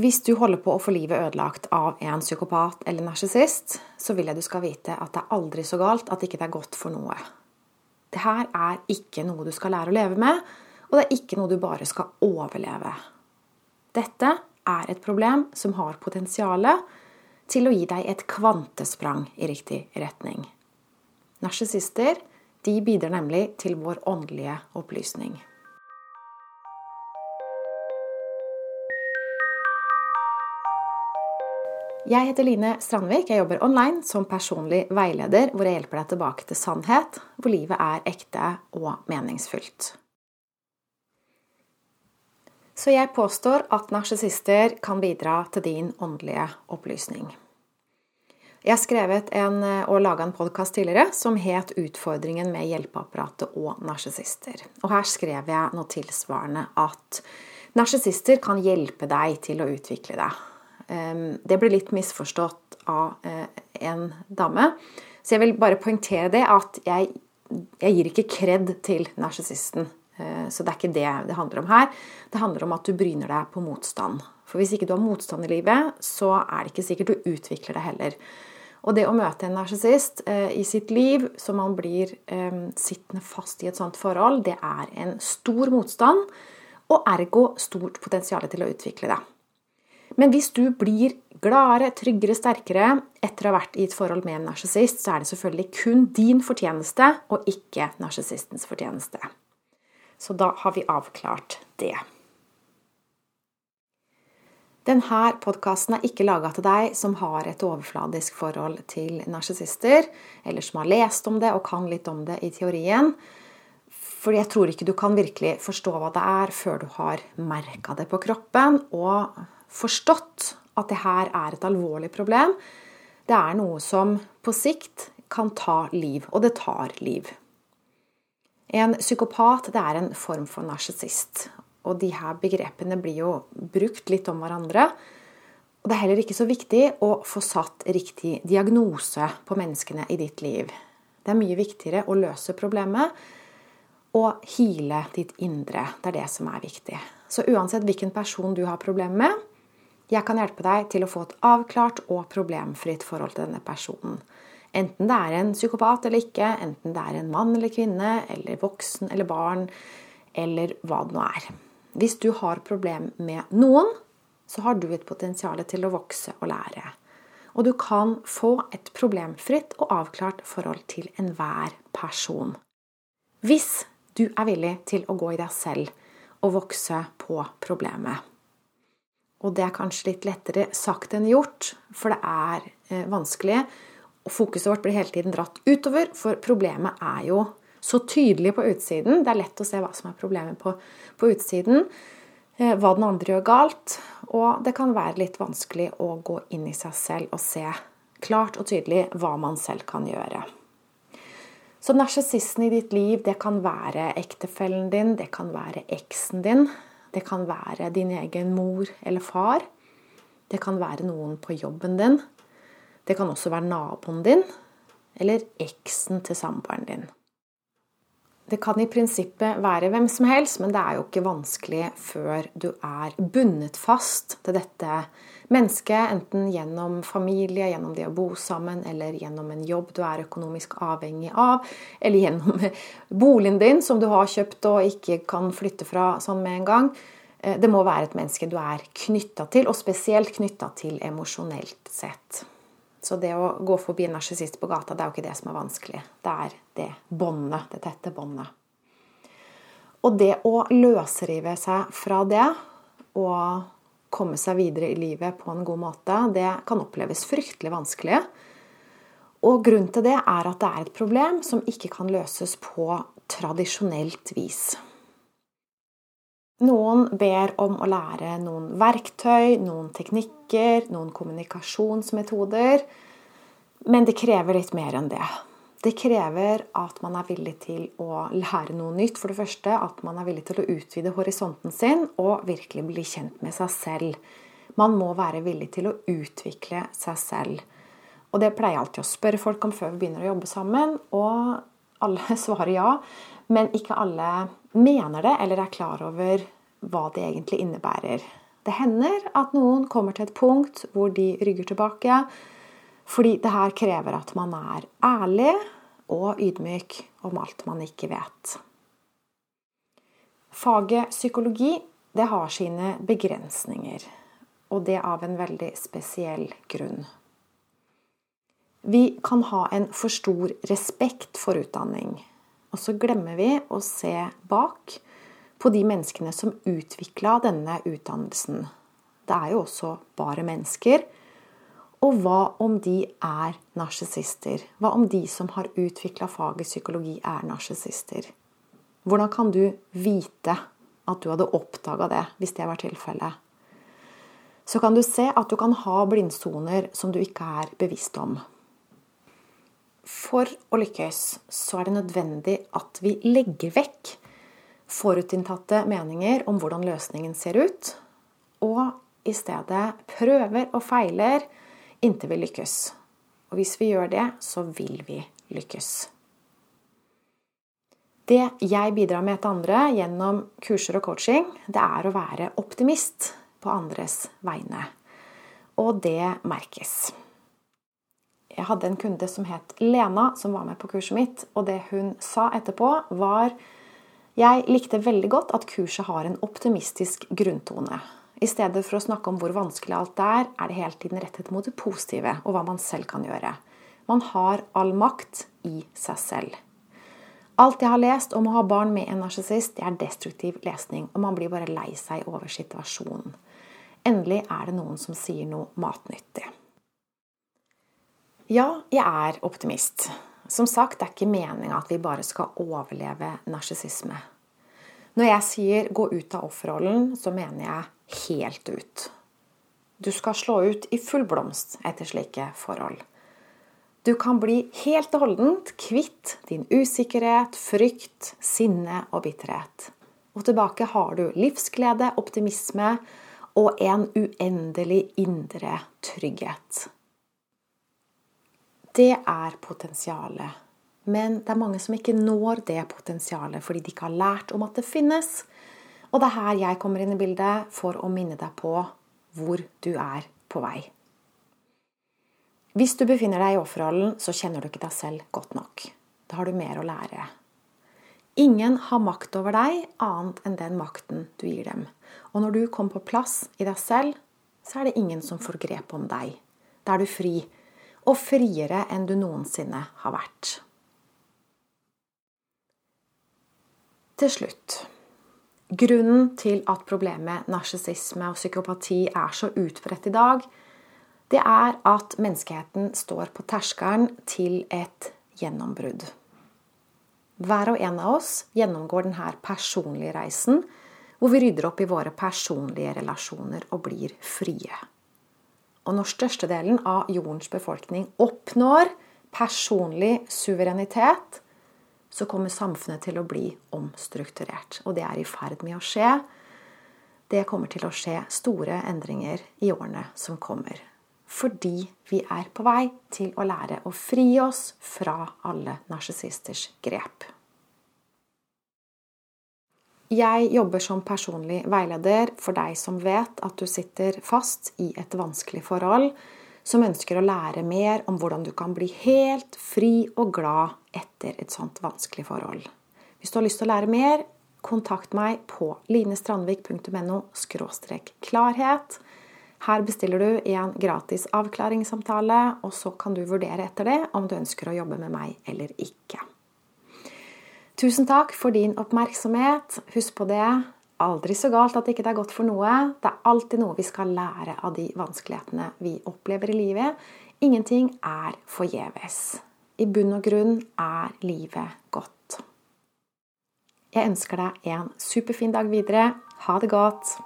hvis du holder på å få livet ødelagt av en psykopat eller narsissist, så vil jeg du skal vite at det er aldri så galt at ikke det er godt for noe. Det her er ikke noe du skal lære å leve med, og det er ikke noe du bare skal overleve. Dette er et problem som har potensial til å gi deg et kvantesprang i riktig retning. Narsissister bidrar nemlig til vår åndelige opplysning. Jeg heter Line Strandvik. Jeg jobber online som personlig veileder, hvor jeg hjelper deg tilbake til sannhet, hvor livet er ekte og meningsfylt. Så jeg påstår at narsissister kan bidra til din åndelige opplysning. Jeg har skrevet en, og laga en podkast tidligere som het 'Utfordringen med hjelpeapparatet og narsissister'. Og her skrev jeg noe tilsvarende at narsissister kan hjelpe deg til å utvikle deg det ble litt misforstått av eh, en dame. Så jeg vil bare poengtere det at jeg, jeg gir ikke kred til narsissisten. Eh, så det er ikke det det handler om her. Det handler om at du bryner deg på motstand. For hvis ikke du har motstand i livet, så er det ikke sikkert du utvikler det heller. Og det å møte en narsissist eh, i sitt liv så man blir sittende fast i et sånt forhold, det er en stor motstand, og ergo stort potensial til å utvikle det. Men hvis du blir gladere, tryggere, sterkere etter å ha vært i et forhold med en narsissist, så er det selvfølgelig kun din fortjeneste og ikke narsissistens fortjeneste. Så da har vi avklart det. Denne podkasten er ikke laga til deg som har et overfladisk forhold til narsissister, eller som har lest om det og kan litt om det i teorien. Fordi jeg tror ikke du kan virkelig forstå hva det er før du har merka det på kroppen og forstått at det her er et alvorlig problem. Det er noe som på sikt kan ta liv, og det tar liv. En psykopat det er en form for narsissist. Og de her begrepene blir jo brukt litt om hverandre. Og det er heller ikke så viktig å få satt riktig diagnose på menneskene i ditt liv. Det er mye viktigere å løse problemet og hile ditt indre. Det er det som er viktig. Så uansett hvilken person du har problemer med, jeg kan hjelpe deg til å få et avklart og problemfritt forhold til denne personen. Enten det er en psykopat eller ikke, enten det er en mann eller kvinne, eller voksen eller barn, eller hva det nå er. Hvis du har problem med noen, så har du et potensial til å vokse og lære. Og du kan få et problemfritt og avklart forhold til enhver person. Hvis du er villig til å gå i deg selv og vokse på problemet. Og det er kanskje litt lettere sagt enn gjort, for det er eh, vanskelig. Og fokuset vårt blir hele tiden dratt utover, for problemet er jo så tydelig på utsiden. Det er lett å se hva som er problemet på, på utsiden, eh, hva den andre gjør galt. Og det kan være litt vanskelig å gå inn i seg selv og se klart og tydelig hva man selv kan gjøre. Så narsissisten i ditt liv, det kan være ektefellen din, det kan være eksen din, det kan være din egen mor eller far. Det kan være noen på jobben din. Det kan også være naboen din eller eksen til samboeren din. Det kan i prinsippet være hvem som helst, men det er jo ikke vanskelig før du er bundet fast til dette mennesket, enten gjennom familie, gjennom det å bo sammen, eller gjennom en jobb du er økonomisk avhengig av, eller gjennom boligen din som du har kjøpt og ikke kan flytte fra sånn med en gang. Eh, det må være et menneske du er knytta til, og spesielt knytta til emosjonelt sett. Så det å gå forbi en narsissist på gata, det er jo ikke det som er vanskelig. Det er det båndet, det tette båndet. Og det å løsrive seg fra det og komme seg videre i livet på en god måte, det kan oppleves fryktelig vanskelig. Og grunnen til det er at det er et problem som ikke kan løses på tradisjonelt vis. Noen ber om å lære noen verktøy, noen teknikker, noen kommunikasjonsmetoder. Men det krever litt mer enn det. Det krever at man er villig til å lære noe nytt. For det første at man er villig til å utvide horisonten sin og virkelig bli kjent med seg selv. Man må være villig til å utvikle seg selv. Og det pleier jeg alltid å spørre folk om før vi begynner å jobbe sammen. Og alle svarer ja. Men ikke alle mener det eller er klar over hva det egentlig innebærer. Det hender at noen kommer til et punkt hvor de rygger tilbake, fordi det her krever at man er ærlig og ydmyk om alt man ikke vet. Faget psykologi det har sine begrensninger, og det av en veldig spesiell grunn. Vi kan ha en for stor respekt for utdanning, og så glemmer vi å se bak på de menneskene som utvikla denne utdannelsen. Det er jo også bare mennesker. Og hva om de er narsissister? Hva om de som har utvikla faget psykologi, er narsissister? Hvordan kan du vite at du hadde oppdaga det, hvis det var tilfellet? Så kan du se at du kan ha blindsoner som du ikke er bevisst om. For å lykkes så er det nødvendig at vi legger vekk forutinntatte meninger om hvordan løsningen ser ut, og i stedet prøver og feiler inntil vi lykkes. Og hvis vi gjør det, så vil vi lykkes. Det jeg bidrar med til andre gjennom kurser og coaching, det er å være optimist på andres vegne. Og det merkes. Jeg hadde en kunde som het Lena, som var med på kurset mitt, og det hun sa etterpå, var jeg likte veldig godt at kurset har en optimistisk grunntone. I stedet for å snakke om hvor vanskelig alt er, er det hele tiden rettet mot det positive og hva man selv kan gjøre. Man har all makt i seg selv. Alt jeg har lest om å ha barn med en narsissist, er destruktiv lesning, og man blir bare lei seg over situasjonen. Endelig er det noen som sier noe matnyttig. Ja, jeg er optimist. Som sagt, det er ikke meninga at vi bare skal overleve narsissisme. Når jeg sier 'gå ut av offerrollen', så mener jeg helt ut. Du skal slå ut i full blomst etter slike forhold. Du kan bli helt og holdent kvitt din usikkerhet, frykt, sinne og bitterhet. Og tilbake har du livsglede, optimisme og en uendelig indre trygghet. Det er potensialet. Men det er mange som ikke når det potensialet fordi de ikke har lært om at det finnes. Og det er her jeg kommer inn i bildet for å minne deg på hvor du er på vei. Hvis du befinner deg i offerrollen, så kjenner du ikke deg selv godt nok. Da har du mer å lære. Ingen har makt over deg annet enn den makten du gir dem. Og når du kommer på plass i deg selv, så er det ingen som får grep om deg. Da er du fri og friere enn du noensinne har vært. Til slutt Grunnen til at problemet narsissisme og psykopati er så utbredt i dag, det er at menneskeheten står på terskelen til et gjennombrudd. Hver og en av oss gjennomgår denne personlige reisen, hvor vi rydder opp i våre personlige relasjoner og blir frie. Og når størstedelen av jordens befolkning oppnår personlig suverenitet, så kommer samfunnet til å bli omstrukturert. Og det er i ferd med å skje. Det kommer til å skje store endringer i årene som kommer. Fordi vi er på vei til å lære å fri oss fra alle narsissisters grep. Jeg jobber som personlig veileder for deg som vet at du sitter fast i et vanskelig forhold, som ønsker å lære mer om hvordan du kan bli helt fri og glad etter et sånt vanskelig forhold. Hvis du har lyst til å lære mer, kontakt meg på linestrandvik.no klarhet. Her bestiller du en gratis avklaringssamtale, og så kan du vurdere etter det om du ønsker å jobbe med meg eller ikke. Tusen takk for din oppmerksomhet. Husk på det. Aldri så galt at det ikke er godt for noe. Det er alltid noe vi skal lære av de vanskelighetene vi opplever i livet. Ingenting er forgjeves. I bunn og grunn er livet godt. Jeg ønsker deg en superfin dag videre. Ha det godt.